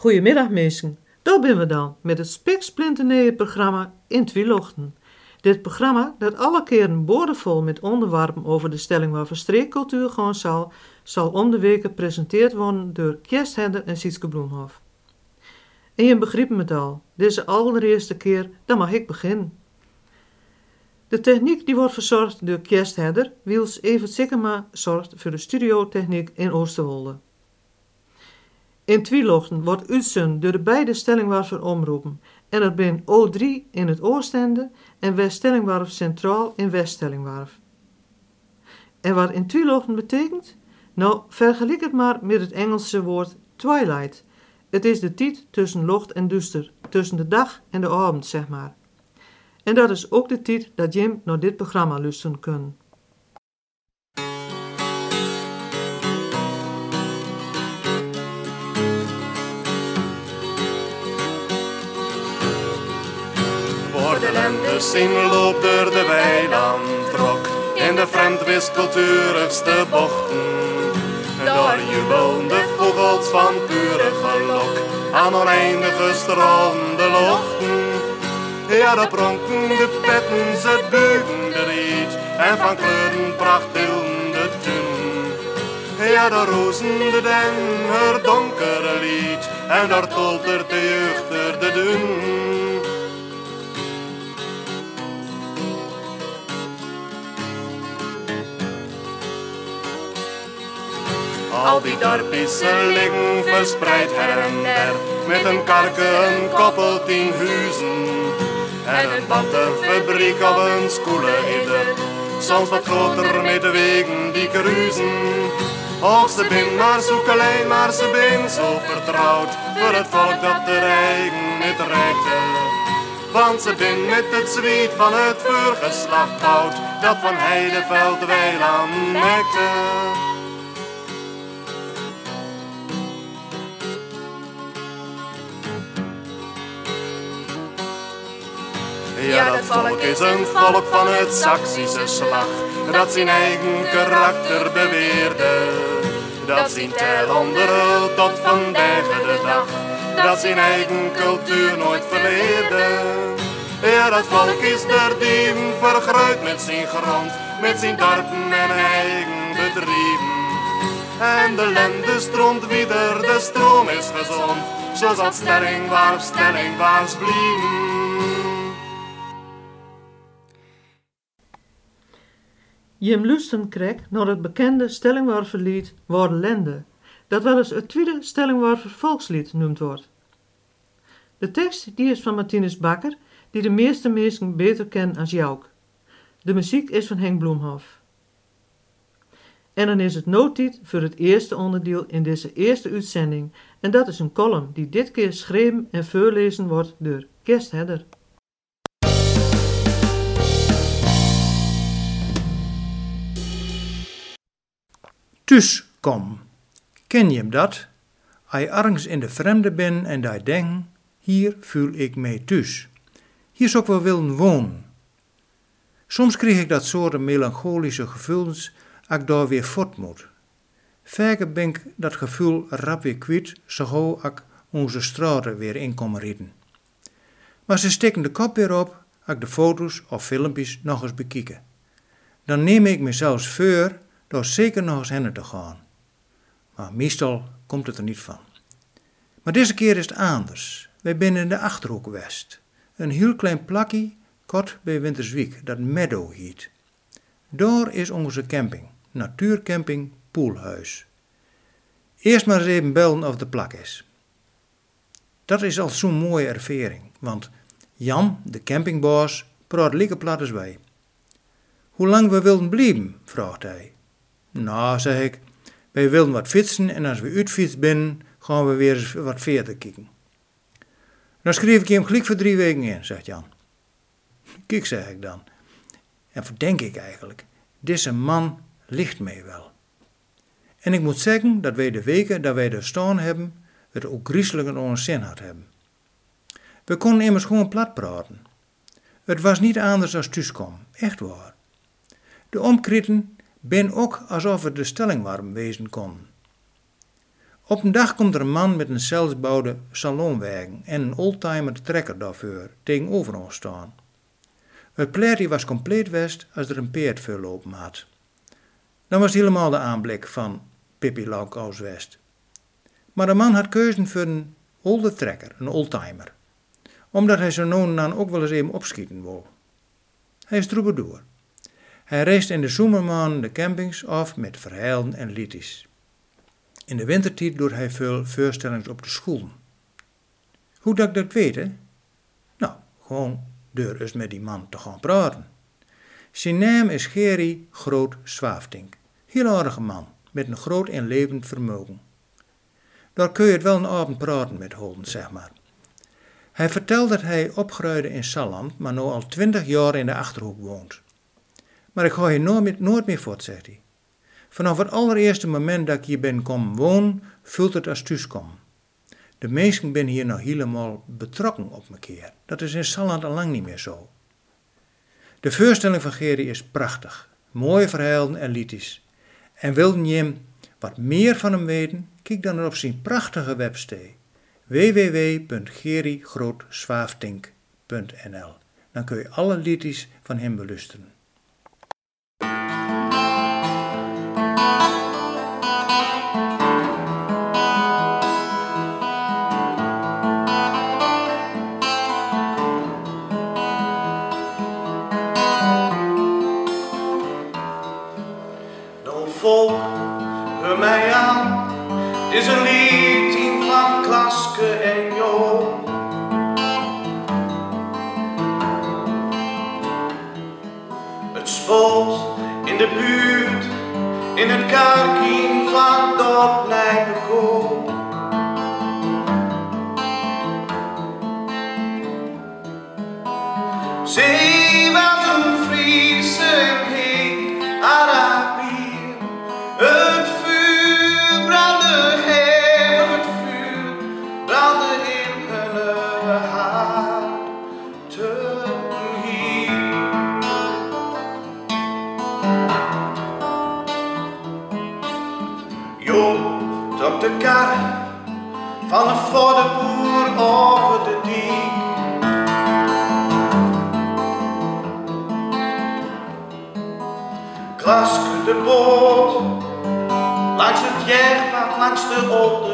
Goedemiddag mensen, daar ben we dan met het spiksplinternieuwe programma In Twielochten. Dit programma, dat alle keren boordevol met onderwerpen over de stelling waar streekcultuur gewoon zal, zal om de weken gepresenteerd worden door Kerstheder en Sietske Bloemhof. En je begrijpt me al, deze allereerste keer, dan mag ik beginnen. De techniek die wordt verzorgd door Kerstheder, wiels Evert Sikkema zorgt voor de studiotechniek in Oosterwolde. In Twielochten wordt uitzend door de beide stellingwerven omroepen en dat ben O3 in het Oostende en West-Stellingwarf Centraal in West-Stellingwarf. En wat in Twielochten betekent? Nou, vergelijk het maar met het Engelse woord twilight. Het is de tijd tussen locht en duister, tussen de dag en de avond, zeg maar. En dat is ook de tijd dat Jim naar dit programma luisteren kan. Voor de zien loopt door de weiland trok in de vreemdwisculturigste bochten. Daar jubelden de vogels van pure gelok aan oneindige stralende lochten. Ja, daar pronken de petten, ze buiten de en van kleuren pracht de tun. Ja, daar rozen de den, haar donkere lied en daar toltert de jeugd de dun. Al die dorpjes liggen verspreid her en der, met een karke, een koppel, tien huizen. En een batterfabriek of een skoele soms wat groter met de wegen die kruisen. Och, ze bin maar zo klein, maar ze bin zo vertrouwd, voor het volk dat de eigen niet reikte. Want ze bin met het zwiet van het voorgeslacht oud, dat van Heideveld weiland nekte. Ja, dat volk is een volk van het Saksische slag, dat zijn eigen karakter beweerde. Dat zijn tel onder tot vandaag de dag, dat zijn eigen cultuur nooit verleerde. Ja, dat volk is der dieven vergroot met zijn grond, met zijn dorpen en eigen bedrijven. En de lente stroomt wieder, de stroom is gezond, zo zal stelling waar stelling waars blijven. Jim Lusten kreeg naar het bekende Stellingwarverlied Lende, dat wel eens het tweede Stellingwarver volkslied noemd wordt. De tekst die is van Martinus Bakker, die de meeste mensen beter kennen als Jouk. De muziek is van Henk Bloemhof. En dan is het noodtijd voor het eerste onderdeel in deze eerste uitzending, en dat is een column die dit keer geschreven en voorlezen wordt door Kersthedder. Thuis kom. Ken je hem dat? Als ergens in de vreemde bent en daar denkt, hier voel ik mij thuis. Hier zou ik wel willen wonen. Soms kreeg ik dat soort melancholische gevoelens als ik daar weer fort moet. Vaker ben ik dat gevoel rap weer kwijt, zo gauw ik onze straten weer in kom rijden. Maar ze steken de kop weer op als ik de foto's of filmpjes nog eens bekijken. Dan neem ik mezelf voor door zeker nog eens heen te gaan. Maar meestal komt het er niet van. Maar deze keer is het anders. Wij zijn in de Achterhoek West. Een heel klein plakje, kort bij Winterswijk, dat Meadow heet. Daar is onze camping, natuurcamping Poelhuis. Eerst maar eens even bellen of de plak is. Dat is al zo'n mooie ervaring, want Jan, de campingbaas, praat lekker plat als wij. Hoe lang we wilden blijven, vraagt hij. Nou, zeg ik, wij willen wat fietsen en als we uitfietst binnen, gaan we weer eens wat verder kijken. Dan schreef ik hem gelijk voor drie weken in, zegt Jan. Kijk, zeg ik dan. En verdenk ik eigenlijk, deze man ligt mij wel. En ik moet zeggen dat wij de weken dat wij er staan hebben, het ook griezelig in ons zin had hebben. We konden immers gewoon plat praten. Het was niet anders dan thuiskom, echt waar. De omkritten ben ook alsof het de stelling warm wezen kon. Op een dag komt er een man met een zelfbouwde salonwagen en een oldtimer trekker daarvoor tegenover ons staan. Het pleertje was compleet west als er een peert veel lopen had. Dan was helemaal de aanblik van Pippi Laukous West. Maar de man had keuzen voor een olde trekker, een oldtimer. Omdat hij noon dan ook wel eens even opschieten wou. Hij is door. Hij reist in de zomermaanden de campings af met verhalen en liedjes. In de wintertijd doet hij veel voorstellingen op de school. Hoe dat ik dat weet, Nou, gewoon door eens met die man te gaan praten. Zijn naam is Gerry Groot Zwaftink. Heel aardige man, met een groot en levend vermogen. Daar kun je het wel een avond praten met Holden, zeg maar. Hij vertelt dat hij opgroeide in Salland, maar nu al twintig jaar in de Achterhoek woont. Maar ik ga hier nooit, meer voort, zegt hij. Vanaf het allereerste moment dat ik hier ben komen wonen, voelt het als thuiskom. De meesten zijn hier nog helemaal betrokken op keer. Dat is in Salland al lang niet meer zo. De voorstelling van Gerry is prachtig. Mooie verhalen en liedjes. En wilde je wat meer van hem weten? Kijk dan op zijn prachtige website www.gerrygrootzwaaftink.nl Dan kun je alle liedjes van hem beluisteren. Spoelt in de buurt, in het kerkje van dat Nijbekool. Langs het Jerpad, langs de Olde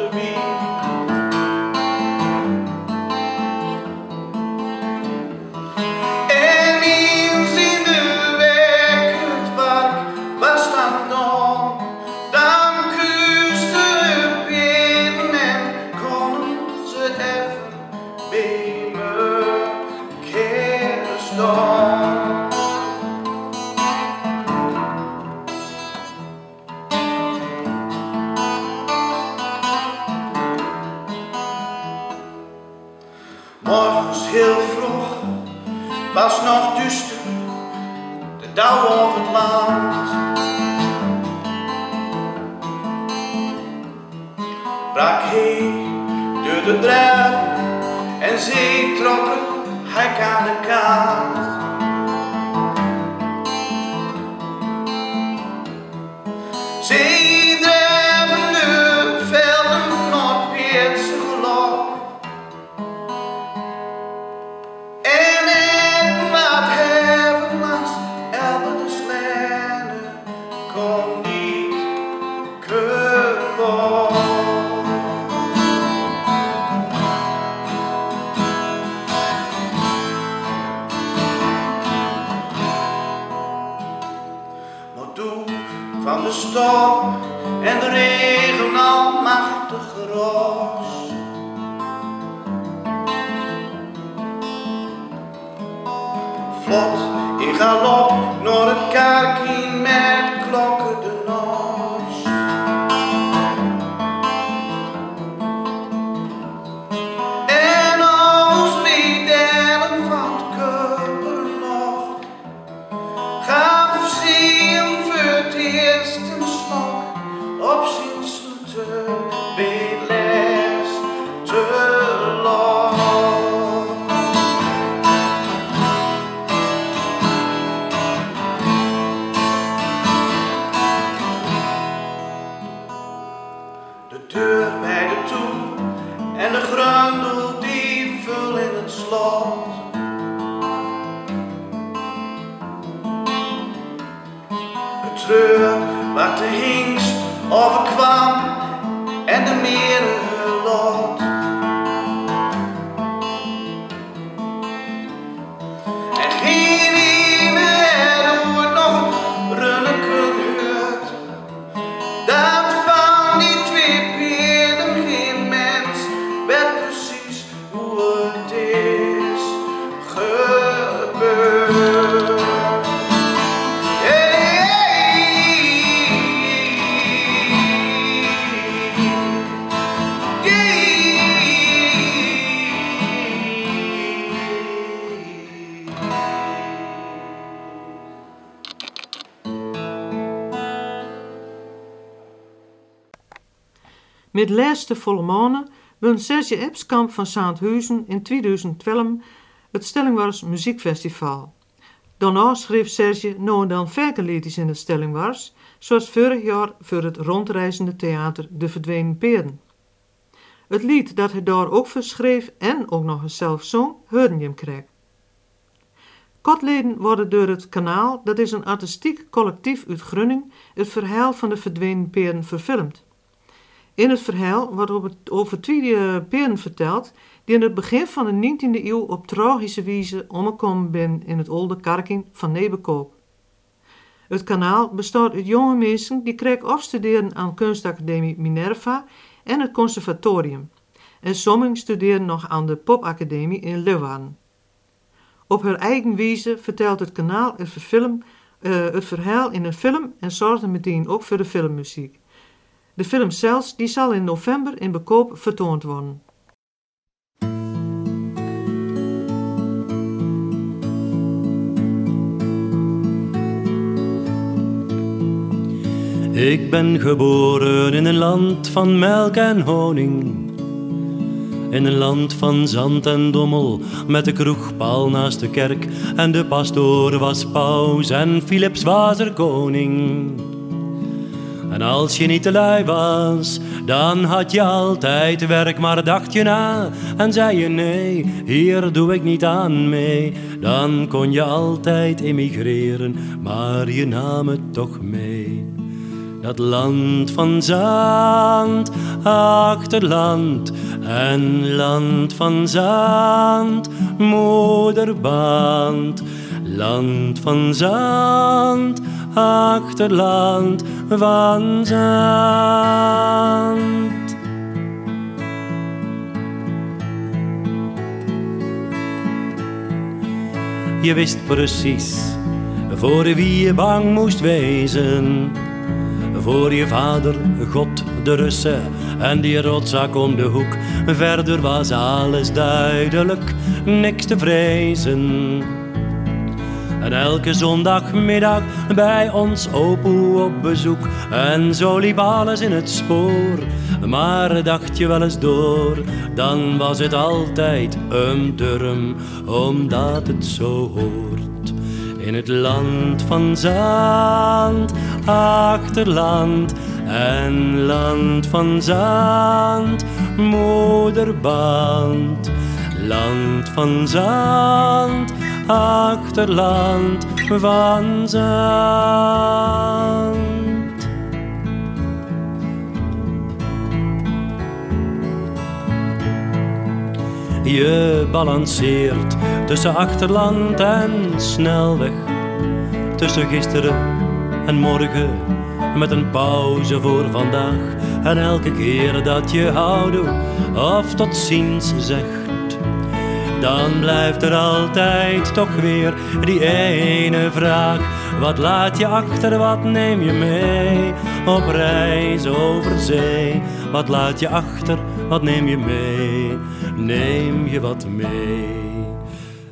Met laatste volle maanden won Serge Epskamp van Saanthuizen in 2012 het Stellingwars Muziekfestival. Daarna schreef Serge nou dan vaker in het Stellingwars, zoals vorig jaar voor het rondreizende theater De Verdwenen Peren. Het lied dat hij daar ook voor schreef en ook nog eens zelf zong, hoorde je hem. Kotleden worden door het kanaal, dat is een artistiek collectief uit Grunning, het verhaal van de verdwenen peren verfilmd. In het verhaal wordt over, twee peren verteld die in het begin van de 19e eeuw op tragische wijze omgekomen zijn in het oude karking van Nebekoop. Het kanaal bestaat uit jonge mensen die kreeg afstuderen aan kunstacademie Minerva en het conservatorium. En sommigen studeren nog aan de popacademie in Leeuwarden. Op haar eigen wijze vertelt het kanaal het, eh, verhaal in een film en zorgt er meteen ook voor de filmmuziek. De film zelfs die zal in november in Bekoop vertoond worden. Ik ben geboren in een land van melk en honing. In een land van zand en dommel, met de kroegpaal naast de kerk. En de pastoor was paus en Philips was er koning. En als je niet te lui was, dan had je altijd werk, maar dacht je na en zei je nee, hier doe ik niet aan mee. Dan kon je altijd emigreren, maar je nam het toch mee. Dat land van zand, achterland en land van zand, moederband. Land van zand, achterland van zand. Je wist precies voor wie je bang moest wezen. Voor je vader, God, de Russen en die rotzak om de hoek. Verder was alles duidelijk, niks te vrezen. En elke zondagmiddag bij ons opoe op bezoek. En zo liep alles in het spoor. Maar dacht je wel eens door, dan was het altijd een durm, omdat het zo hoort. In het land van zand, achterland en land van zand, moederband. Land van zand, achterland van zand. Je balanceert tussen achterland en snelweg. Tussen gisteren en morgen met een pauze voor vandaag. En elke keer dat je houdoe of tot ziens zegt, dan blijft er altijd toch weer die ene vraag. Wat laat je achter, wat neem je mee op reis over zee? Wat laat je achter, wat neem je mee? Neem je wat mee?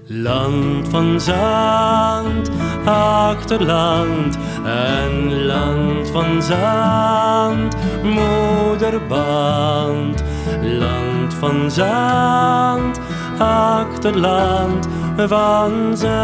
Land van zand, achterland en land van zand, moederband. Land van zand, achterland van zand.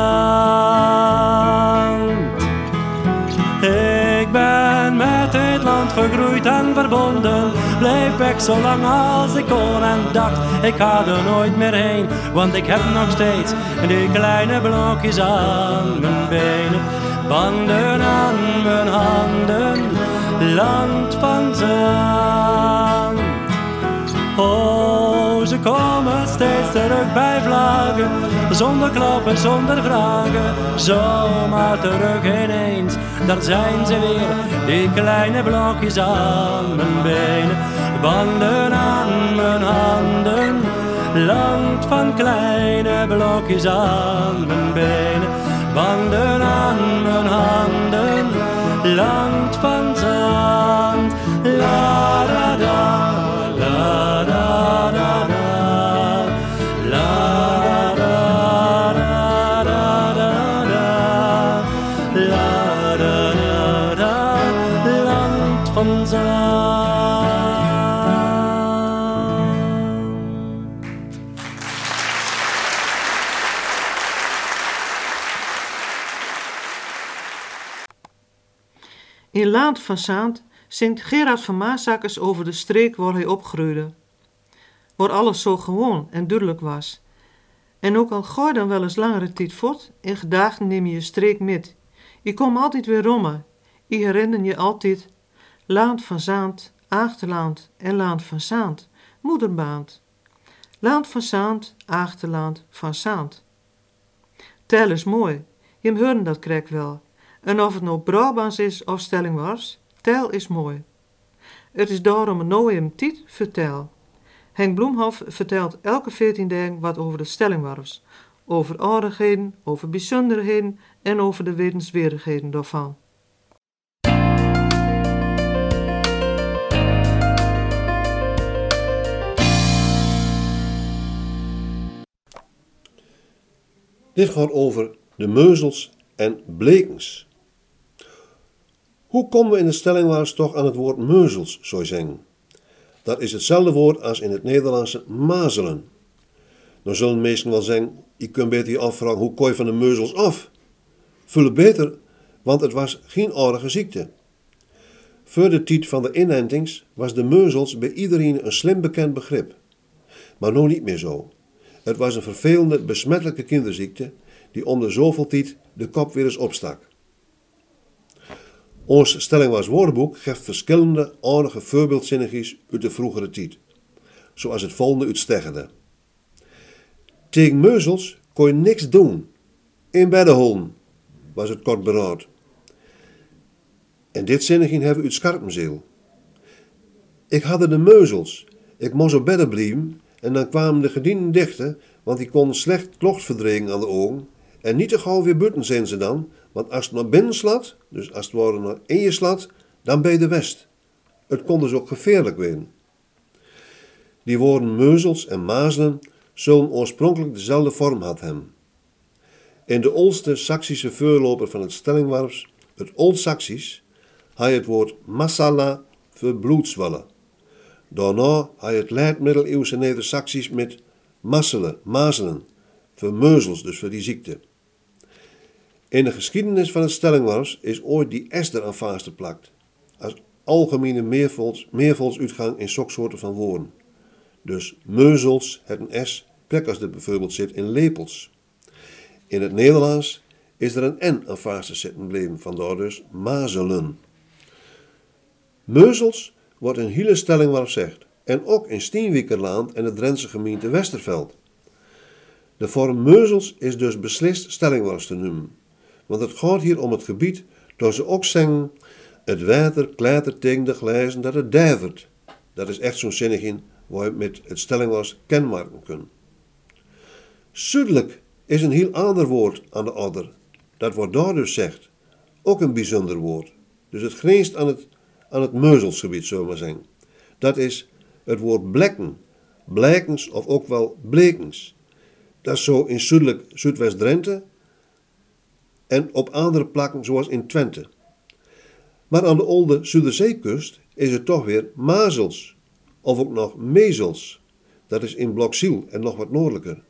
Ik ben met het land vergroeid en verbonden. Bleef ik zo lang als ik kon en dacht, ik ga er nooit meer heen. Want ik heb nog steeds die kleine blokjes aan mijn benen. Banden aan mijn handen, land van zand. Oh, ze komen steeds terug bij vlagen, zonder klappen, zonder vragen, zomaar terug ineens. Daar zijn ze weer, die kleine blokjes aan mijn benen, banden aan mijn handen, land van kleine blokjes aan mijn benen, banden aan mijn handen, land van zand. La da da, In Laand van Zaand zingt Gerard van Maasakkers over de streek waar hij opgroeide. Waar alles zo gewoon en duidelijk was. En ook al gooi dan wel eens langere tijd voort, in gedachten neem je je streek met. Je komt altijd weer rommen. Je herinner je altijd Laand van Zaand, Achterland en Laand van Zaand, moederbaand. Laand van Zaand, Achterland van Zaand. Tel is mooi, je horen dat krek wel. En of het nou Brabants is of Stellingwars, tel is mooi. Het is daarom een even tijd vertel. Henk Bloemhof vertelt elke veertien dagen wat over de Stellingwarfs. Over aardigheden, over bijzonderheden en over de wetenswaardigheden daarvan. Dit gaat over de meuzels en blekens. Hoe komen we in de stellingwaars toch aan het woord meuzels, zou zeggen? Dat is hetzelfde woord als in het Nederlandse mazelen. Dan zullen mensen wel zeggen, je kunt beter je afvragen, hoe kooi van de meuzels af? Vullen beter, want het was geen aardige ziekte. Voor de tijd van de inentings was de meuzels bij iedereen een slim bekend begrip. Maar nu niet meer zo. Het was een vervelende, besmettelijke kinderziekte die om de zoveel tijd de kop weer eens opstak. Ons Stellingwaars woordenboek geeft verschillende aardige voorbeeldzinnigjes uit de vroegere tijd. Zoals het volgende uitsteggende. Tegen meuzels kon je niks doen. In bedden holen, was het kort beraad. En dit zinnigje hebben we uit Scherpenzeel. Ik hadden de meuzels. Ik moest op bedden blijven en dan kwamen de gedienden dichten, want die konden slecht klocht verdringen aan de ogen. En niet te gauw weer buiten zijn ze dan, want als het naar binnen slaat, dus als het worden naar in je slaat, dan ben je de west. Het kon dus ook gevaarlijk worden. Die woorden meuzels en mazelen zullen oorspronkelijk dezelfde vorm had hebben. In de oudste Saksische voorloper van het stellingwarps, het Old-Saksisch, had je het woord masala voor bloedzwallen. Daarna had je het laat-middeleeuwse Neder-Saksisch met masselen, mazelen, voor meuzels, dus voor die ziekte. In de geschiedenis van het stellingwars is ooit die S er aan vastgeplakt, als algemene meervols, meervolsuitgang in soorten van woorden. Dus meuzels, het een S, plek als dit bijvoorbeeld zit in lepels. In het Nederlands is er een N aan vast zitten gebleven, vandaar dus mazelen. Meuzels wordt in hele stellingwars zegt, en ook in Stienwiekerland en de Drentse gemeente Westerveld. De vorm meuzels is dus beslist stellingwars te noemen. Want het gaat hier om het gebied dat ze ook zeggen: het water klettert tegen de glazen dat het dijvert. Dat is echt zo'n zinnigje waar je met het stellingwas kenmerken kunt. Zuidelijk is een heel ander woord aan de adder. Dat wordt daar dus zegt. Ook een bijzonder woord. Dus het grenst aan het, aan het meuzelsgebied, zullen we maar zeggen. Dat is het woord blekken, blijkens of ook wel blekens. Dat is zo in zuidelijk Zuidwest-Drenthe en op andere plekken zoals in Twente. Maar aan de oude Zuiderzeekust is het toch weer mazels, of ook nog mezels. Dat is in Blokziel en nog wat noordelijker.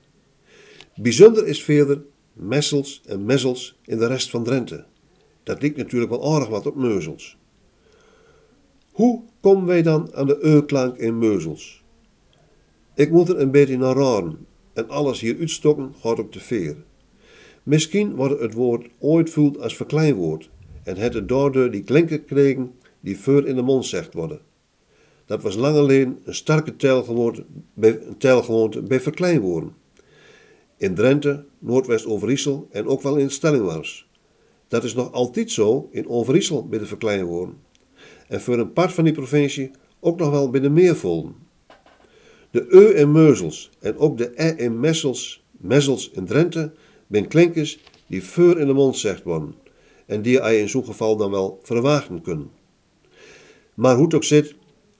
Bijzonder is verder messels en messels in de rest van Drenthe. Dat lijkt natuurlijk wel aardig wat op meuzels. Hoe komen wij dan aan de e-klank in meuzels? Ik moet er een beetje naar raden en alles hier uitstokken gaat op de veer. Misschien wordt het woord ooit voelt als verkleinwoord en het het daardoor die klinken kregen die voor in de mond zegt worden. Dat was lang alleen een sterke telgewoonte bij, bij verkleinwoorden. In Drenthe, Noordwest-Overijssel en ook wel in Stellingwars. Dat is nog altijd zo in Overijssel bij de verkleinwoorden. En voor een part van die provincie ook nog wel bij de meervolden. De E in Meuzels en ook de E in Messels, Messels in Drenthe zijn klinkers die voor in de mond zegt worden en die je in zo'n geval dan wel verwachten kunnen. Maar hoe het ook zit,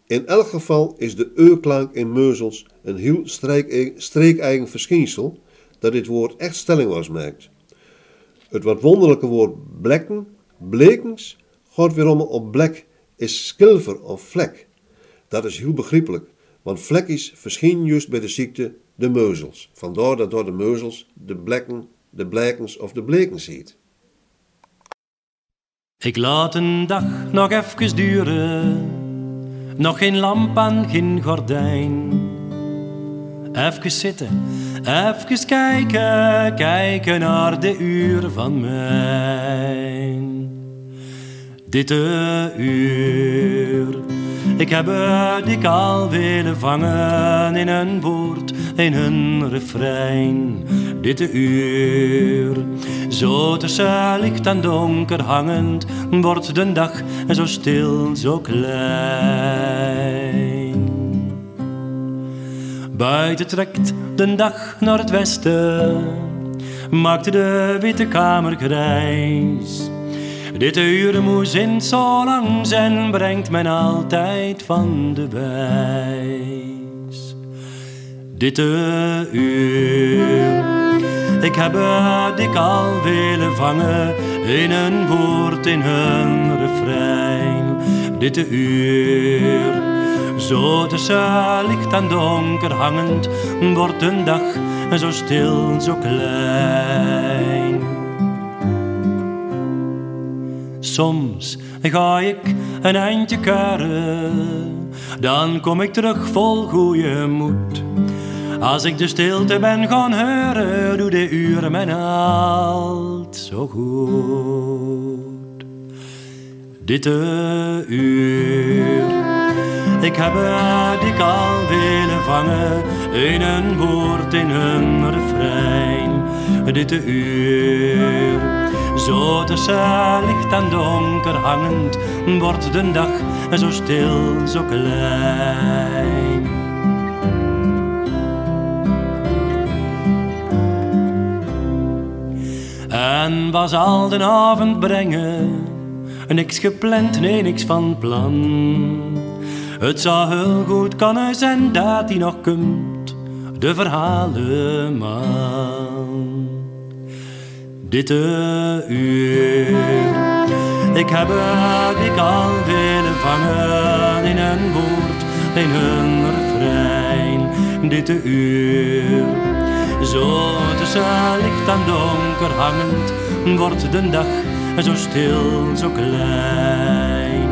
in elk geval is de e-klank in Meuzels een heel streekeigen verschijnsel dat dit woord echt stelling was maakt. Het wat wonderlijke woord blekken, blekens, gaat weer om op blek is skilver of vlek. Dat is heel begrijpelijk, want vlekjes verschijnen juist bij de ziekte de meuzels. Vandaar dat door de meuzels de blekken, de blijkens of de blekens heet. Ik laat een dag nog even duren, nog geen lamp aan, geen gordijn. Even zitten, even kijken, kijken naar de uur van mij. Dit uur, ik heb het ik al willen vangen in een woord, in een refrein. Dit uur, zo tussen licht en donker hangend, wordt de dag zo stil, zo klein. Buiten trekt de dag naar het westen, maakt de witte kamer grijs. Dit uur moest in zo lang zijn, brengt men altijd van de wijs. Dit uur, ik heb het ik al willen vangen in een woord, in een refrein. Dit uur, zo tussen licht en donker hangend, wordt een dag zo stil, zo klein. Soms ga ik een eindje karen, dan kom ik terug vol goede moed. Als ik de stilte ben gaan horen, doe de uren mij alt zo goed. Dit uur, ik heb ik al willen vangen, in een woord, in een refrein. Dit uur, zo tussen licht en donker hangend, wordt de dag zo stil, zo klein. En was al de avond brengen, niks gepland, nee, niks van plan. Het zou heel goed kunnen zijn dat hij nog komt, de verhalen man. Dit uur, ik heb ik al willen vangen in een woord, in een refrein. Dit uur, zo tussen licht en donker hangend, wordt de dag zo stil, zo klein.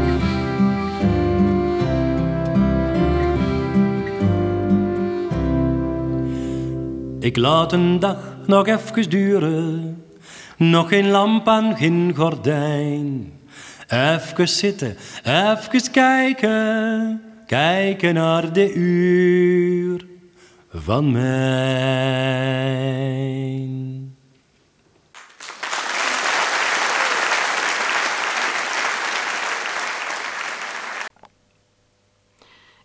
Ik laat een dag nog even duren, nog geen lamp aan, geen gordijn. Even zitten, even kijken, kijken naar de uur van mij.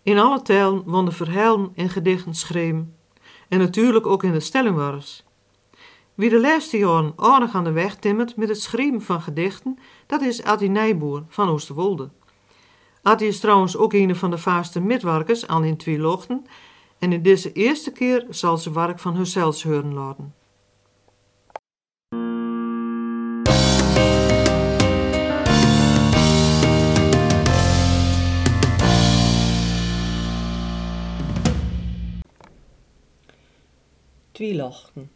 In alle tijden won de verhalen en gedichten schreeuwen. En natuurlijk ook in de stellingwars. Wie de laatste jaren aardig aan de weg timmert met het schrijven van gedichten, dat is Atti Nijboer van Oosterwolde. Atti is trouwens ook een van de vaste midwerkers aan in Twielochten en in deze eerste keer zal ze werk van haarzelfs horen laten. Twielochten.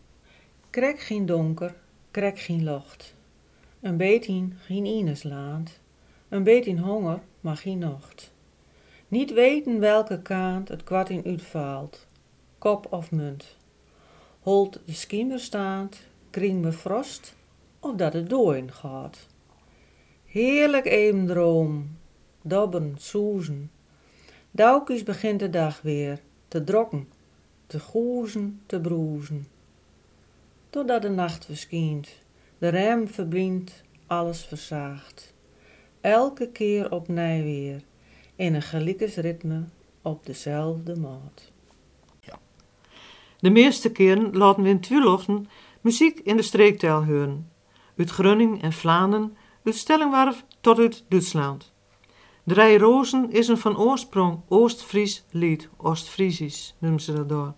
Krek geen donker, krek geen locht. Een beetje geen ines laat. Een beetje honger, maar geen nacht. Niet weten welke kant het kwart in uitvaalt, kop of munt. Holt de schiemer staat, kring me frost, of dat het dooien gaat. Heerlijk even droom, dobben, soezen. Daukjes begint de dag weer, te drokken, te goezen, te broezen. Totdat de nacht verschijnt, de rem verblindt, alles verzaagt. Elke keer opnieuw weer, in een gelijkes ritme, op dezelfde maat. De meeste keren laten we in Twilochten muziek in de streektaal horen. Uit Grunning en Vlaanderen, uit Stellingwarf tot uit Duitsland. Drei Rozen is een van oorsprong Oost-Fries lied, Oost-Friesisch noemen ze dat door.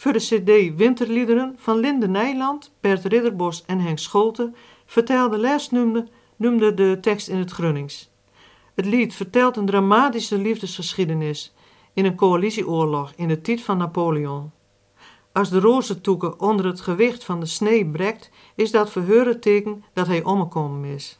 Voor de cd Winterliederen van Linde Nijland, Bert Ridderbos en Henk Scholte vertelde les noemde, de tekst in het Grunnings. Het lied vertelt een dramatische liefdesgeschiedenis in een coalitieoorlog in de tijd van Napoleon. Als de rozentoeken onder het gewicht van de snee brekt, is dat voor teken dat hij omgekomen is.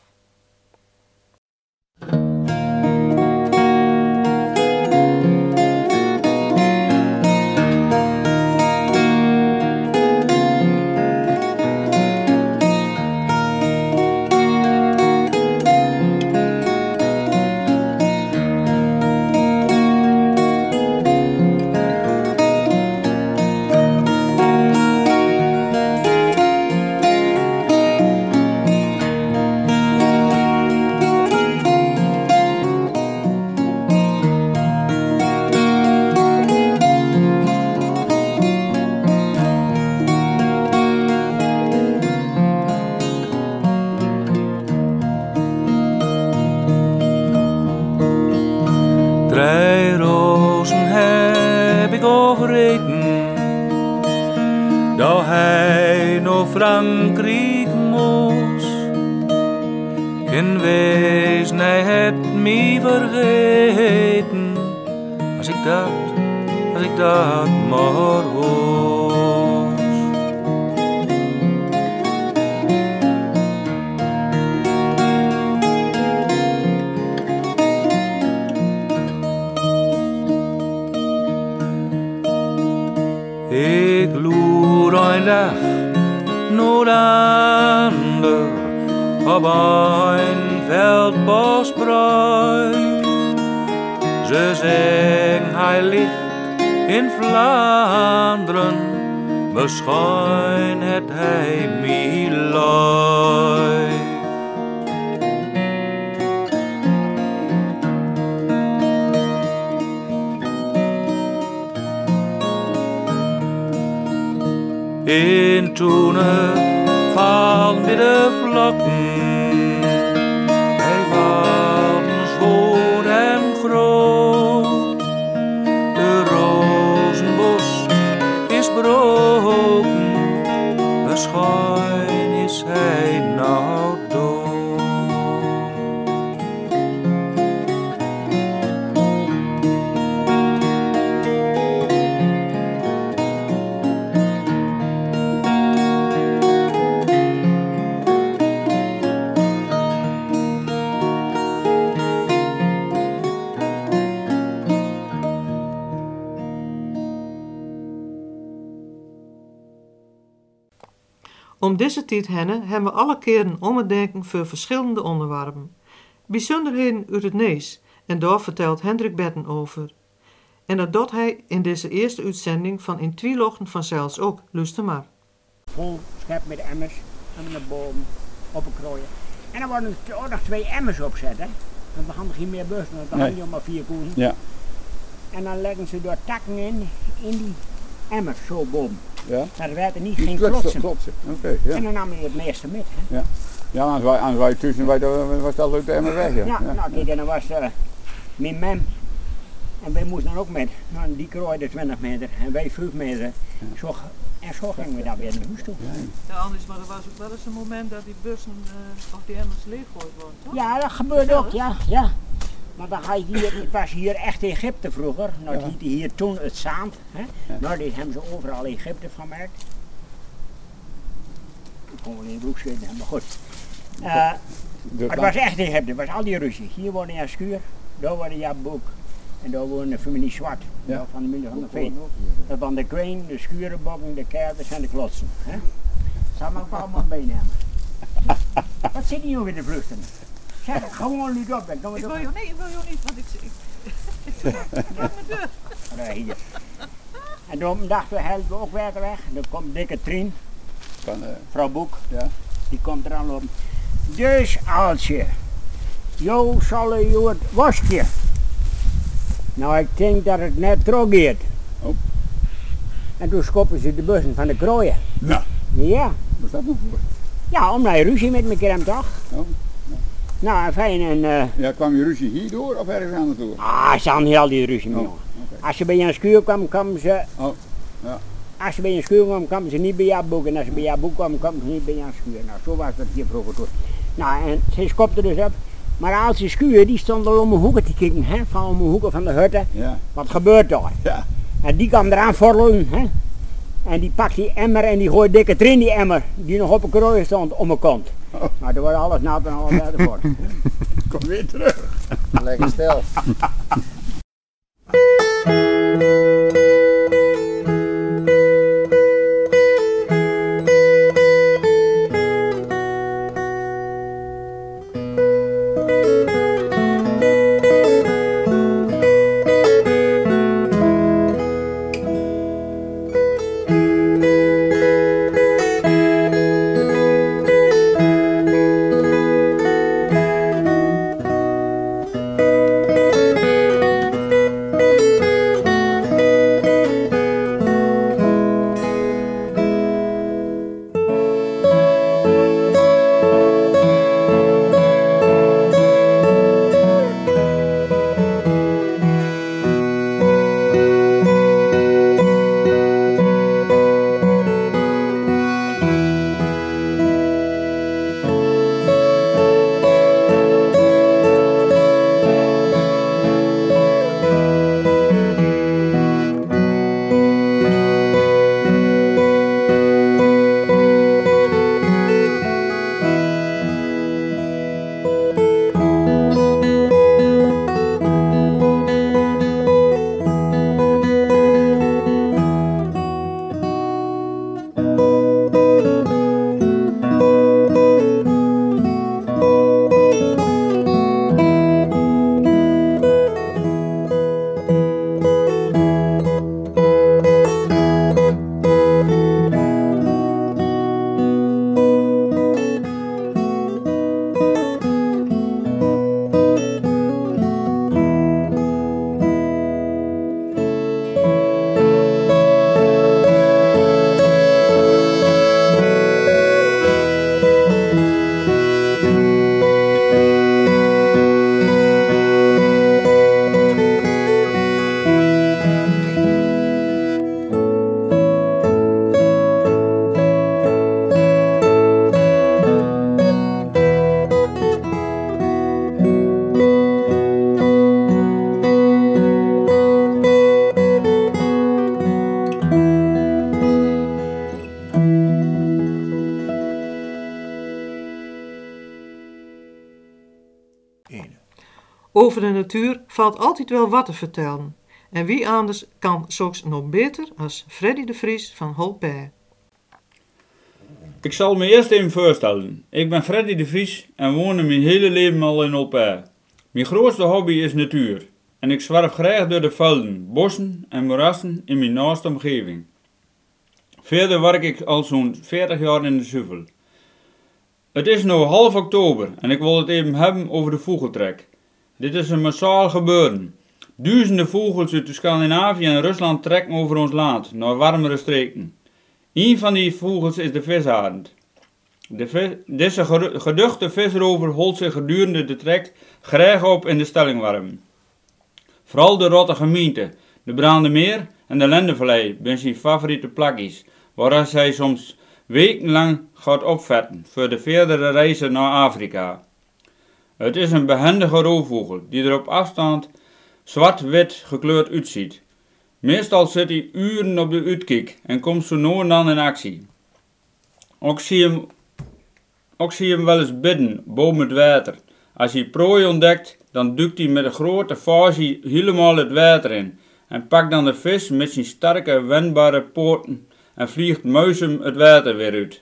Frankrijk moest. Ken wees, hij het me vergeten, als ik dat, als ik dat maar hoor. Ik loer een dag naar de ander op een veldbosbruik. Ze zeggen hij ligt in Vlaanderen, misschien het hij leuk. In toenen vallen weer deze tijd hennen hebben we alle keren om het denken voor verschillende onderwerpen. Bijzonderheden uit het Nees, en daar vertelt Hendrik Betten over. En dat doet hij in deze eerste uitzending van In Twielochten vanzelfs ook. Luister maar. vol schep met emmers en met de boom opgekrooien. En dan worden er ook nog twee emmers opzetten. Want we hadden geen meer bussen, want we Nee. hadden maar vier koeien. Ja. En dan leggen ze door takken in, in die emmers zo boom. Ja. Dat werd er niet Die geen klotsen, klotsen. ja. En dan nam je het meeste met. Hè. Ja, anders wij, anders wij tussen wij, dan was dat ook helemaal weg. Ja. Ja, nou kijk, en dan was eh mijn mem. En wij moesten dan ook met. Nou, die krooide 20 meter en wij 5 meter. Zo, en zo gingen we dan weer naar huis toe. Ja, anders, maar er was ook wel eens een moment dat die bussen of die emmers leeggooid worden, toch? Ja, dat gebeurde ook, ja. ja. Maar dan ga je hier, het was hier echt Egypte vroeger. Nou, hier toen het Zaand. Hè? Nou, dit hebben ze overal Egypte van gemaakt. Ik kon wel in broek zitten, maar goed. Eh, De maar het was echt Egypte, het was al die ruzie. Hier woonde je schuur, daar woonde je boek. En daar woonde de familie Zwart, Ja. ja. van de familie van de Veen. Dat dan de kween, de schurenbokken, de kerters en de klotsen. Hè? Zal maar man meenemen. Wat zit hier nou weer te vluchten? Zeg, gewoon niet op, dan kan Ik wil je, nee, ik wil je niet, want ik... ik Ja, hier. En toen dachten we, helpen we ook weer weg. En dan komt dikke Trien, Van, eh, vrouw Boek, ja. die komt er aan lopen. Dus als je, jou zal je het wasje. Nou, ik denk dat het net teruggeeft. Oh. En toen schoppen ze de bussen van de krooien. Nou, Ja. wat is dat nou voor? Ja, omdat je ruzie met me kreeg, toch? Oh. Nou, fijn en... eh Ja, kwam je ruzie hierdoor of ergens anders door? ah, ze hadden hier al die ruzie. Oh. Als je bij een schuur kwam, kwamen ze... Oh, ja. Als je bij een schuur kwam, kwamen ze niet bij jouw boek. En als je bij jouw boek kwam, kwamen ze niet bij jouw schuur. Nou, zo was dat hier vroeger toen. Nou, en ze schopte dus op. Maar als die schuur, die stond al om mijn hoeken te kijken, hè, van om mijn hoeken van de hutten. Ja. Wat gebeurt daar? Ja. En die kwam eraan vorlen, hè. En die pakt die emmer en die gooit dikke erin die emmer, die nog op een krooi stond, om mijn kont. Maar er wordt alles nat en alles uit de. Kom weer terug. Lekker stil. De natuur valt altijd wel wat te vertellen. En wie anders kan zulks nog beter als Freddy de Vries van Holpij. Ik zal me eerst even voorstellen. Ik ben Freddy de Vries en woon mijn hele leven al in Olpij. Mijn grootste hobby is natuur. En ik zwerf graag door de velden, bossen en moerassen in mijn naaste omgeving. Verder werk ik al zo'n 40 jaar in de zuivel. Het is nu half oktober en ik wil het even hebben over de vogeltrek. Dit is een massaal gebeuren. Duizenden vogels uit Scandinavië en Rusland trekken over ons land, naar warmere streken. Een van die vogels is de visarend. De vis, deze geduchte visrover holt zich gedurende de trek graag op in de stellingwarm. Vooral de Rotte gemeente, de Brandemeer en de Lendevallei zijn zijn favoriete plakjes, waar zij soms wekenlang gaat opvetten voor de verdere reizen naar Afrika. Het is een behendige roofvogel die er op afstand zwart-wit gekleurd uitziet. Meestal zit hij uren op de uitkijk en komt zo en dan in actie. Ook zie hem, ook zie hem wel eens bidden boven het water. Als hij prooi ontdekt dan duikt hij met een grote vasie helemaal het water in. En pakt dan de vis met zijn sterke, wendbare poorten en vliegt muisem het water weer uit.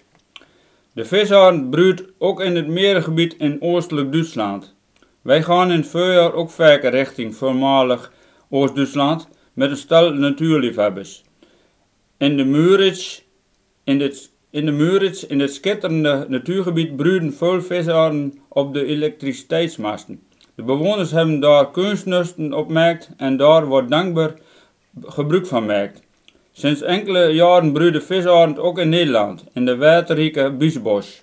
De visarend broedt ook in het merengebied in oostelijk Duitsland. Wij gaan in het voorjaar ook vaker richting voormalig Oost-Duitsland met een stel natuurliefhebbers. In de Muritz, in dit, in de Muritz, in het schitterende natuurgebied, broeden veel visarenden op de elektriciteitsmasten. De bewoners hebben daar kunstnusten opgemerkt en daar wordt dankbaar gebruik van gemaakt. Sinds enkele jaren broeden visarend ook in Nederland, in de waterrijke Biesbos.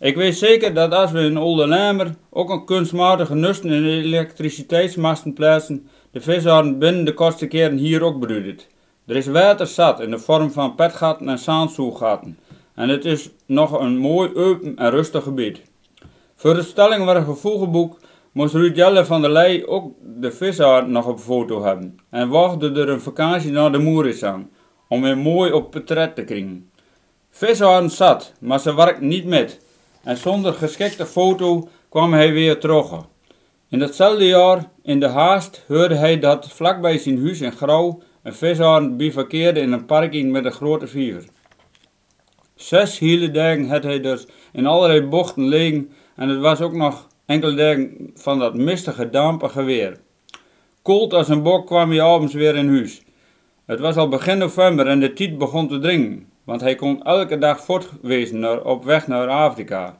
Ik weet zeker dat als we in Olde Lammer ook een kunstmatige nusten in elektriciteitsmasten plaatsen, de visarend binnen de kortste keren hier ook broeden. Er is water zat in de vorm van petgaten en zaansoegaten. En het is nog een mooi open en rustig gebied. Voor de stelling waar een gevoelgeboek moest Ruud Jelle van der Leij ook de visarend nog op foto hebben. En wachtte er een vakantie naar de Moeris aan, om weer mooi op portret te krijgen. Visarend zat, maar ze werkt niet met. En zonder geschikte foto kwam hij weer terug. In datzelfde jaar, in de haast, hoorde hij dat vlakbij zijn huis in Grauw een visarend bivakkeerde in een parking met een grote viever. Zes hele dagen had hij dus in allerlei bochten liggen en het was ook nog enkele dagen van dat mistige dampige weer. Koud als een bok kwam hij abends weer in huis. Het was al begin november en de tijd begon te dringen, want hij kon elke dag voortwezen op weg naar Afrika.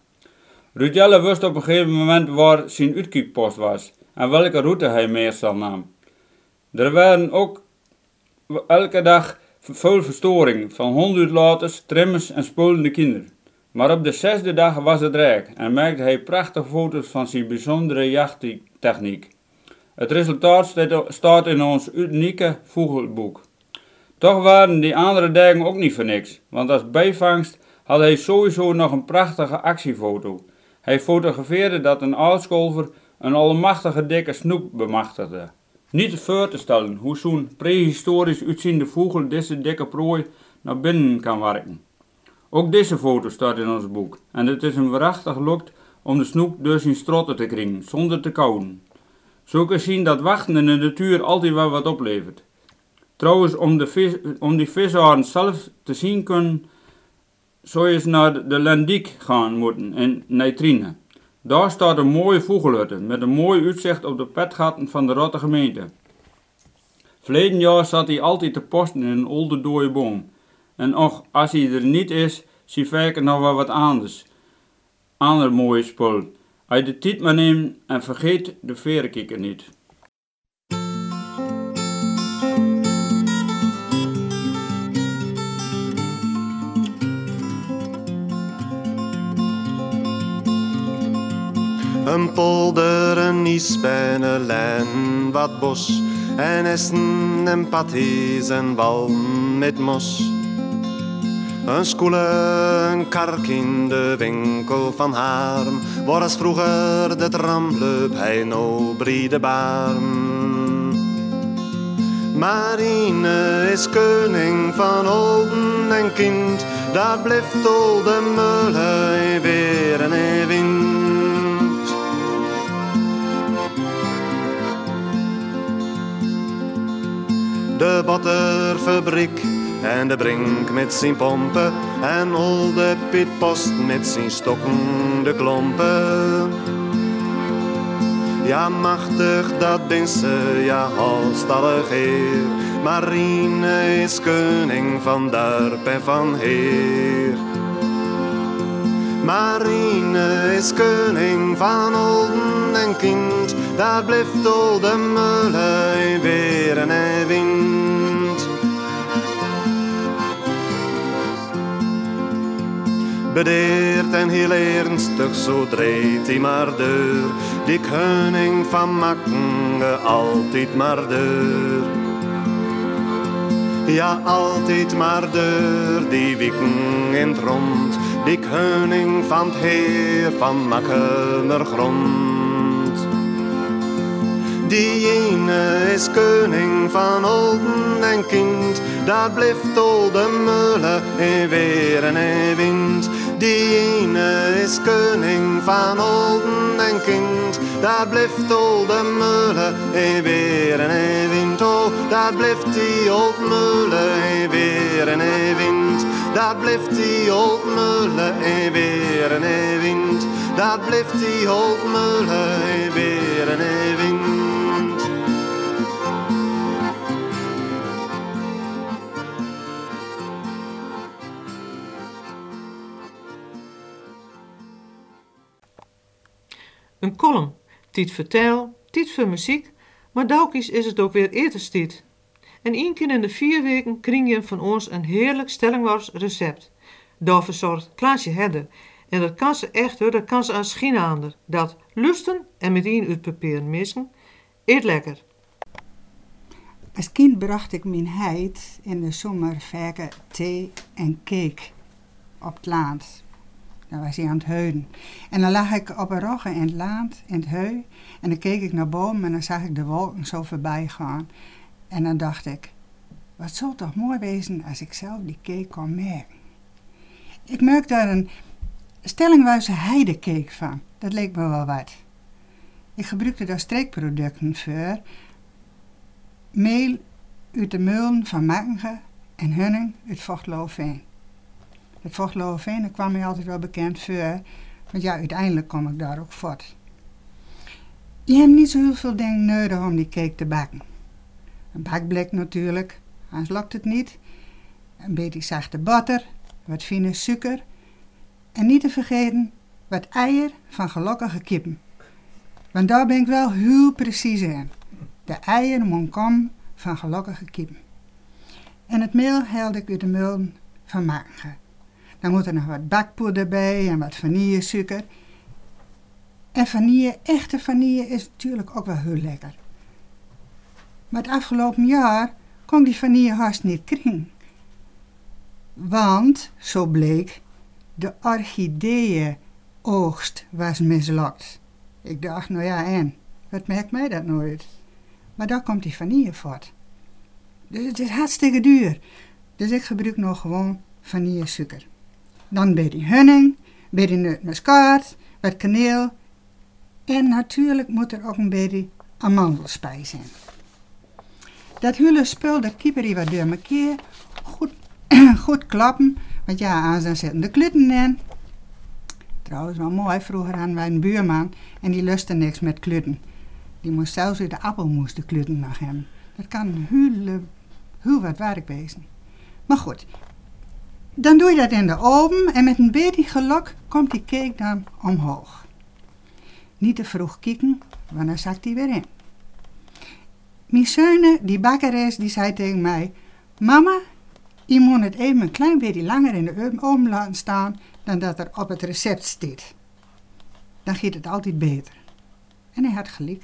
Rudelle wist op een gegeven moment waar zijn uitkijkpost was en welke route hij meestal nam. Er waren ook elke dag veel verstoring van honduitlaters, trimmers en spulende kinderen. Maar op de zesde dag was het rijk en maakte hij prachtige foto's van zijn bijzondere jachttechniek. Het resultaat staat in ons unieke vogelboek. Toch waren die andere dagen ook niet voor niks, want als bijvangst had hij sowieso nog een prachtige actiefoto. Hij fotografeerde dat een aalscholver een allemachtige dikke snoep bemachtigde. Niet voor te stellen hoe zo'n prehistorisch uitziende vogel deze dikke prooi naar binnen kan werken. Ook deze foto staat in ons boek en het is een waarachtig lukt om de snoep door zijn strotten te kringen zonder te kauwen. Zo kun je zien dat wachten in de natuur altijd wel wat oplevert. Trouwens, om, de vis, om die visaren zelf te zien kunnen, zou je naar de Lendiek gaan moeten in Nijtrine. Daar staat een mooie vogelhutte met een mooi uitzicht op de petgaten van de Rotte gemeente. Verleden jaar zat hij altijd te posten in een oude dode boom. En och, als hij er niet is, zie vaker nog wel wat anders. Ander mooie spul. Je de tijd maar neemt en vergeet de verenkikker niet. Een polder, een ispen, een lijn, wat bos. En essen en patties en wal met mos. Een skoele, een kark in de winkel van Harm. Waar als vroeger de tram liep, hij no brede barm. Marine is koning van olden en kind. Daar blijft al de mullen weer en wind. De botterfabriek en de brink met zijn pompen. En al de pitpost met zijn stokken de klompen. Ja, machtig, dat ben ze, ja, halstallig heer. Marine is koning van dorp en van heer. Marine is koning van olden en kind. Daar blijft de mullen weer en wind. Bedeerd en heel ernstig, zo dreigt hij maar deur. Die koning van makken, altijd maar deur. Ja, altijd maar deur, die wieken in het rond. Die koning van het heer van makkener grond. Die ene is koning van olden en kind. Daar blijft de mullen in weer en in wind. Die ene is koning van olden en kind. Daar blijft al de meulen, en weer en een wind. Oh, daar blijft die old meulen, en weer en een wind. Daar blijft die old meulen, en weer en een wind. Daar blijft die old meulen, en weer en wind. Een column, tiet vertel, tiet voor muziek, maar daukies is het ook weer etenstiet. En één keer in de vier weken kring je van ons een heerlijk stellingwars recept. Daar verzorgt Klaasje Hedder. En dat kan ze echt hoor, dat kan ze als geen ander. Dat lusten en meteen uit papier missen, eet lekker. Als kind bracht ik mijn heid in de zomer vaker thee en cake op het land. Dan was hij aan het heuden. En dan lag ik op een rogge in het land, in het heu. En dan keek ik naar boven en dan zag ik de wolken zo voorbij gaan. En dan dacht ik, wat zou toch mooi wezen als ik zelf die cake kon merken. Ik maak daar een stellingwijze heidecake van. Dat leek me wel wat. Ik gebruikte daar streekproducten voor. Meel uit de meulen van Makkengen en hunning uit Vochtloofveen. Het Vochtloofveen dat kwam mij altijd wel bekend voor. Want ja, uiteindelijk kom ik daar ook voort. Je hebt niet zo heel veel dingen nodig om die cake te bakken. Een bakblik natuurlijk, anders lokt het niet. Een beetje zachte boter, wat fine suiker. En niet te vergeten wat eier van gelukkige kippen. Want daar ben ik wel heel precies in. De eieren komen van gelukkige kippen. En het meel haalde ik uit de mulden van Maken. Dan moet er nog wat bakpoeder bij en wat vanillesuiker. En vanille, echte vanille, is natuurlijk ook wel heel lekker. Maar het afgelopen jaar kon die vanille haast niet kring. Want, zo bleek, de orchideeënoogst was mislukt. Ik dacht, nou ja, en? Wat merkt mij dat nooit? Maar daar komt die vanille voort. Dus het is hartstikke duur. Dus ik gebruik nog gewoon vanillesuiker. Dan bij die hunning, bij die neutmuskaat, wat kaneel. En natuurlijk moet er ook een beetje amandelspijs in. Dat hele spul, dat kieper die wat door keer goed, goed klappen. Want ja, aan dan zitten de klitten in. Trouwens, wel mooi. Vroeger hadden wij een buurman en die lustte niks met klutten. Die moest zelfs uit de appelmoes de klutten nog hebben. Dat kan heel, heel wat werk wezen. Maar goed, dan doe je dat in de oven en met een beetje geluk komt die cake dan omhoog. Niet te vroeg kieken, want dan zakt die weer in. Mijn zoon, die bakker is, die zei tegen mij... Mama, je moet het even een klein beetje langer in de oven laten staan dan dat er op het recept staat. Dan gaat het altijd beter. En hij had gelijk.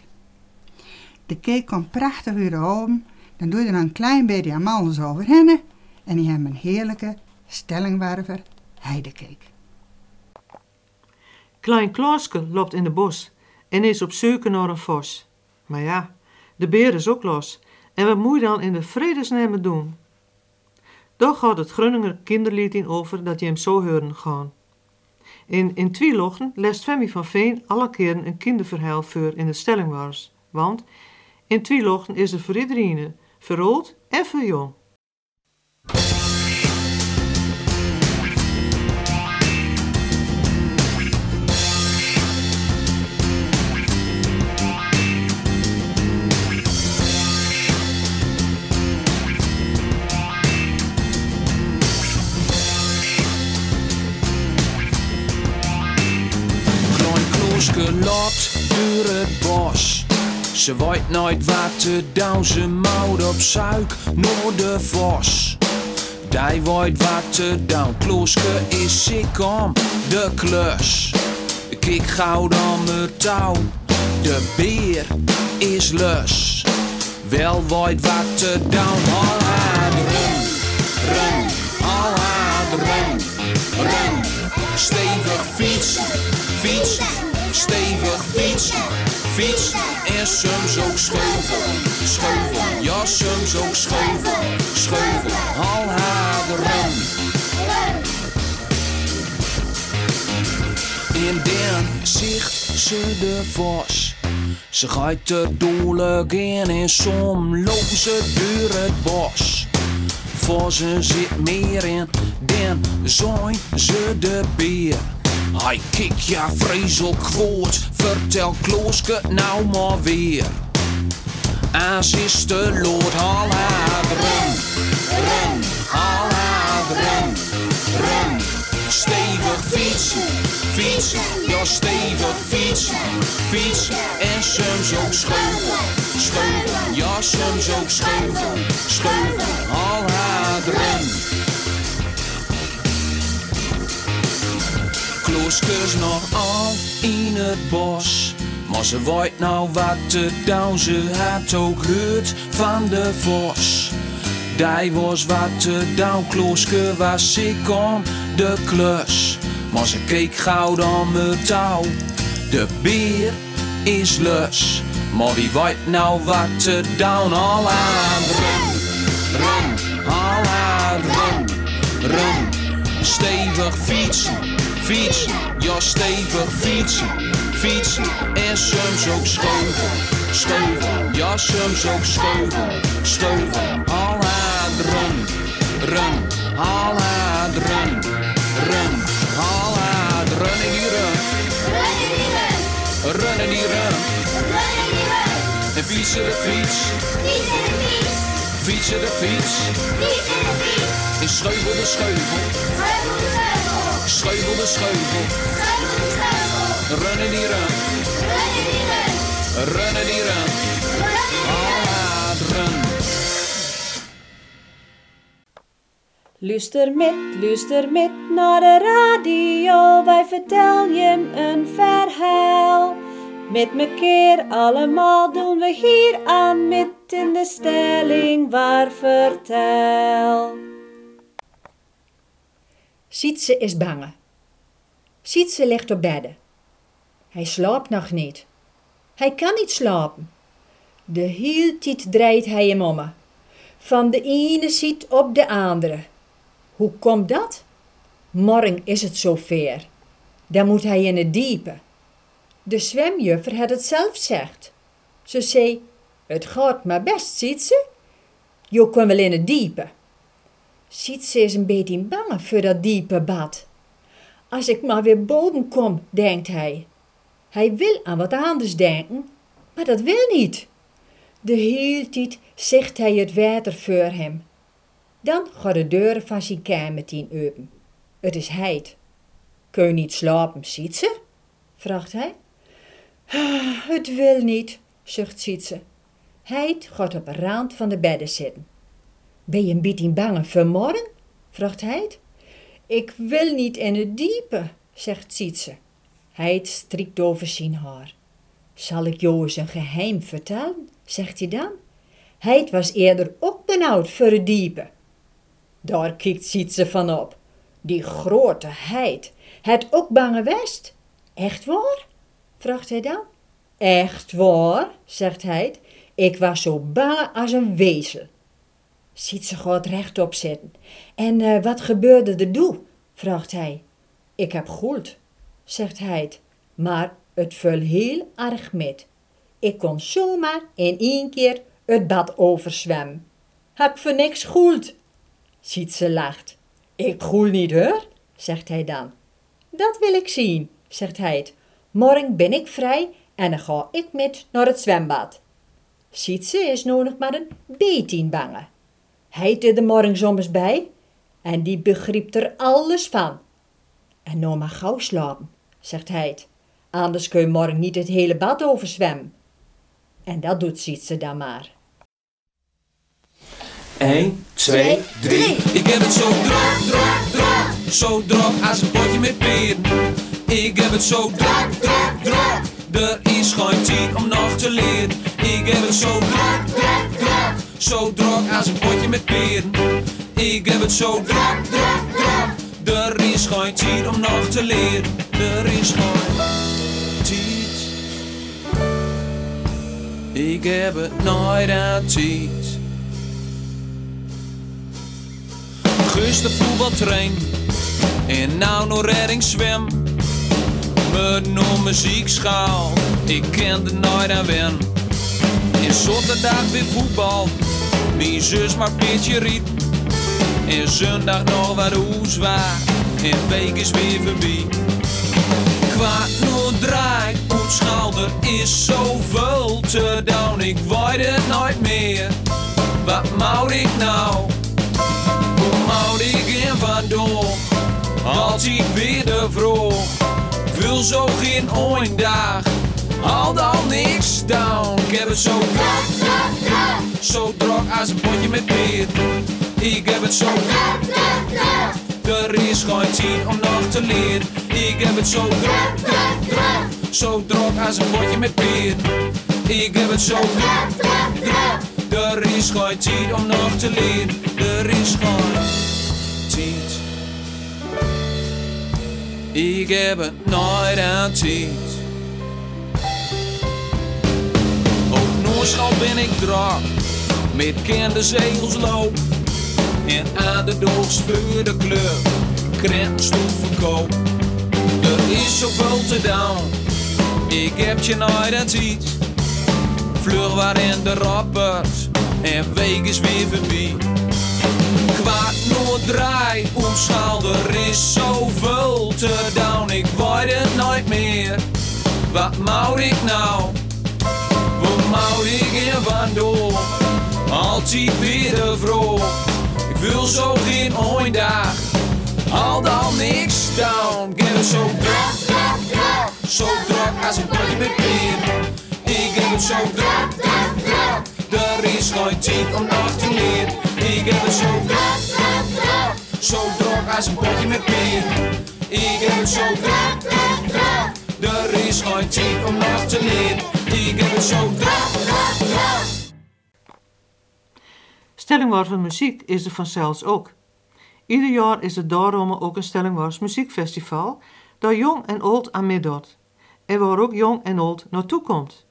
De cake komt prachtig uit de oven. Dan doe je er een klein beetje amandels overheen. En je hebt een heerlijke stellingwerver heidecake. Klein Klaaske loopt in de bos en is op zoek naar een vos. Maar ja, de beer is ook los. En wat moet je dan in de vredesnaam doen? Daar gaat het Grunninger kinderlied in over dat je hem zo horen gaan. In, in Twielochten leest Femi van Veen alle keren een kinderverhaal voor in de stellingwars. Want in Twielochten is er voor iedereen, en voor jong. Lot door het bos. Ze weet nooit wat te doen, ze moet op zuik naar de vos. Die weet wat te doen, Klooske is ziek om de klus. Kijk gauw dan met touw, de beer is lus. Wel weet wat te doen, al run, run, al run, run. Stevig fietsen, fietsen, stevig fietsen, fietsen. En soms ook scheuven, scheuven. Ja, soms ook scheuven, scheuven. Al haar run. En dan zicht ze de vos. Ze gaat er doorlijk in en som lopen ze door het bos. Voor ze zit meer in, dan zijn ze de beer. Hij kijkt ja vreselijk kwaad, vertel Klooske nou maar weer. Als is de lood al haar run, run, al haar run, run. Stevig fietsen, fietsen, ja stevig fietsen, fietsen. En soms ook scheuven, scheuven, ja soms ook scheuven, scheuven. Nog al in het bos. Maar ze weet nou wat te doen, ze had ook gehoord van de vos. Die was wat te doen, Klooske was ik om de klus. Maar ze keek gauw dan me touw, de beer is lus. Maar wie weet nou wat te doen, al aan run, run, al aan run, run. Stevig fietsen, fietsen, ja stevig fietsen, fietsen. En soms ook scheuven, scheuven, ja soms ook scheuven, scheuven. Al aan run, run, al aan run, run, al aan run in die run. Run in die run. En fietsen de fiets, fietsen de fiets. En scheuvel de scheuvel, scheuvel de scheuvel. Run in die run, run in die run. Ah, run. Luister met, luister met naar de radio, wij vertellen je een verhaal. Met mekaar allemaal doen we hier aan met in de stelling waar vertel. Sietse is bange. Sietse ligt op bedden. Hij slaapt nog niet. Hij kan niet slapen. De hele tijd draait hij hem om. Van de ene ziet op de andere. Hoe komt dat? Morgen is het zover. Dan moet hij in het diepe. De zwemjuffer had het zelf zegt. Ze zei, het gaat maar best, ziet ze? Jo kan wel in het diepe. Ziet ze is een beetje bang voor dat diepe bad. Als ik maar weer boven kom, denkt hij. Hij wil aan wat anders denken, maar dat wil niet. De hele tijd zegt hij het water voor hem. Dan gaat de deur van zijn kamer tien open. Het is heid. Kun je niet slapen, ziet ze? vraagt hij. "Ah, Het wil niet, zucht Sietse. Heid gaat op de rand van de bedden zitten. Ben je een beetje bang voor morgen? vraagt Heid. Ik wil niet in het diepe, zegt Sietse. Heid strikt over zijn haar. Zal ik jou eens een geheim vertellen, zegt hij dan. Heid was eerder ook benauwd voor het diepe. Daar kijkt Sietse van op. Die grote Heid, het ook bange west. Echt waar? vraagt hij dan. Echt waar, zegt hij. Ik was zo bang als een wezel. Ziet ze gaat rechtop zitten. En eh, wat gebeurde er doe? vraagt hij. Ik heb goed, zegt hij. Maar het vul heel erg met. Ik kon zomaar in één keer het bad overzwemmen. Heb voor niks goed. Ziet ze lacht. Ik goel niet hoor, zegt hij dan. Dat wil ik zien, zegt hij. Morgen ben ik vrij en dan ga ik met naar het zwembad. Ziet ze is nog maar een beetje bange. Hij deed er bij en die begreep er alles van. En nou maar gauw slapen, zegt hij. Anders kun je morgen niet het hele bad overzwemmen. En dat doet Sietse dan maar. 1, 2, 3. Ik heb het zo druk, druk, druk. Zo druk als een potje met peren. Ik heb het zo druk, druk, druk. Er is geen tijd om nog te leren. Ik heb het zo druk, druk. Zo druk als een potje met peren. Ik heb het zo druk, druk, druk. Er is geen tijd om nog te leren. Er is geen tijd. Ik heb het nooit aan tijd. Guus de voetbaltrain en nou nog redding zwem. Met een muziekschaal, ik ken nooit aan wen. En zaterdag weer voetbal, mijn zus maakt beetje riet. En zondag nog wat oezwaar, en week is weer voorbij. Kwaad nog draai, op schouder is zoveel te doen. Ik weet het nooit meer, wat moet ik nou? Hoe moet ik in vandoor? Altijd weer de vroeg. Wil zo geen dag, al dan niks down. Ik heb het zo druk, zo druk als een potje met bier. Ik heb het zo druk, er is geen tijd om nog te leren. Ik heb het zo druk, druk, druk, zo druk als een potje met bier. Ik heb het zo druk, druk, druk, er is geen tijd om nog te leren. Er is geen tijd. Ik heb het nooit aan tijd. Noorschal ben ik drak, met kende zegels loop. En aan de voor de club, krentenstoel verkoop. Er is zoveel te doen, ik heb je nooit aan tijd. Vlug waarin de rappers, en week is weer voorbij. Kwaad nooit draai, omschaal, er is zoveel te doen. Ik weet het nooit meer, wat moet ik nou? Wat moet ik in vandoor? Altijd weer de vroeg. Ik wil zo geen dag, al dan niks down. Ik heb zo druk, druk, druk, zo druk als een potje met bier. Ik heb het zo druk, druk, druk, er is geen tijd om nog te leren. Ik heb het zo druk, druk, druk, zo druk als een potje met bier. Ik heb het zo druk, druk, druk, er is geen tijd om nog te leren. Het van muziek is er vanzelfs ook. Ieder jaar is er daarom ook een Stellingwars muziekfestival dat jong en oud aan meedoet en waar ook jong en oud naartoe komt.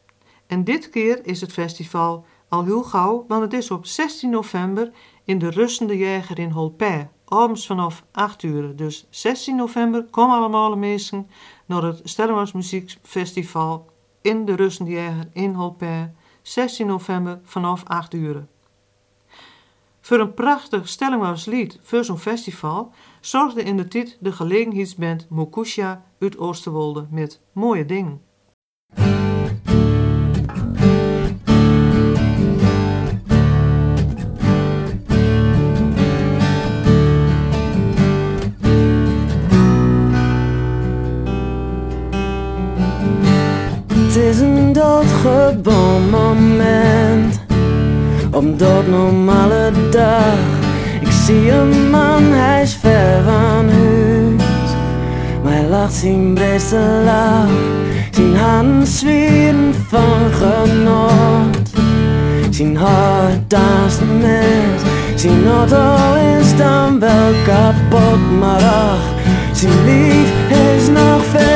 En dit keer is het festival al heel gauw, want het is op 16 november in de Rustende Jäger in Holpij, abends vanaf 8 uur. Dus 16 november, kom allemaal mensen naar het Stellingwars Muziekfestival in de Rustende Jäger in Holpij, 16 november vanaf 8 uur. Voor een prachtig Stellingwars lied voor zo'n festival zorgde in de tijd de gelegenheidsband Mokusha uit Oosterwolde met mooie dingen. Doodgeboren moment op een doodnormale dag. Ik zie een man, hij is ver van huis. Maar hij lacht zijn beste lach. Zijn handen zwieren van genot. Zijn hart danst met. Zijn auto is dan wel kapot. Maar ach, zijn lief is nog ver.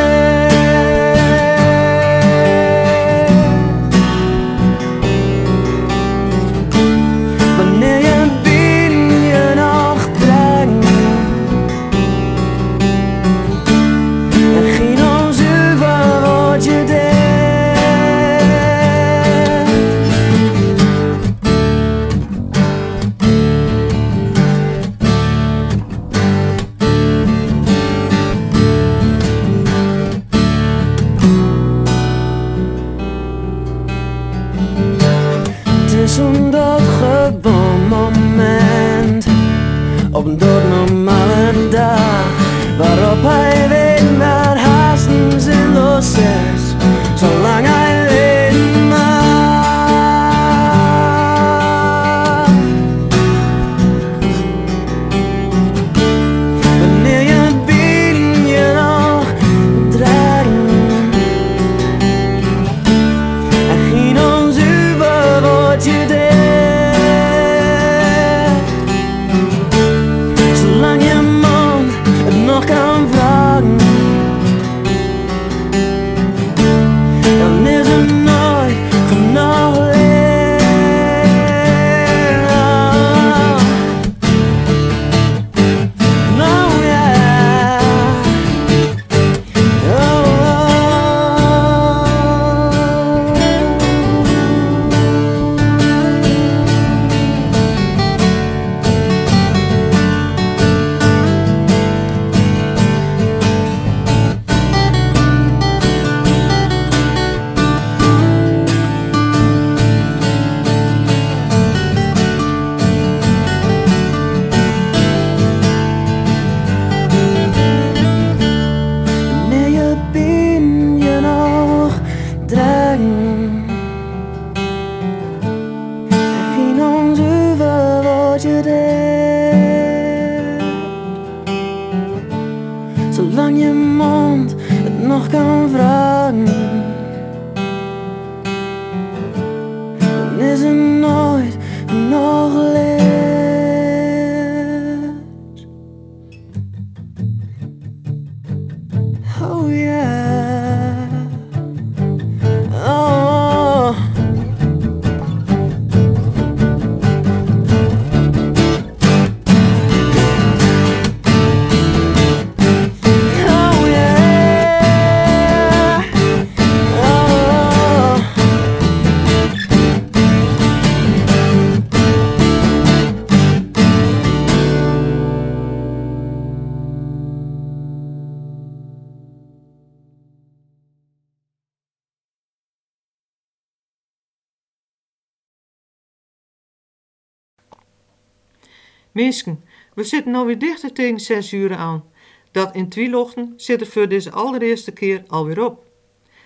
Meesken, we zitten nou weer dichter tegen zes uur aan. Dat in Twielochten zit er voor deze allereerste keer alweer op.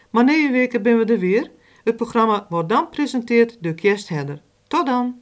Maar weken ben we er weer. Het programma wordt dan gepresenteerd door Kerst Hedder. Tot dan!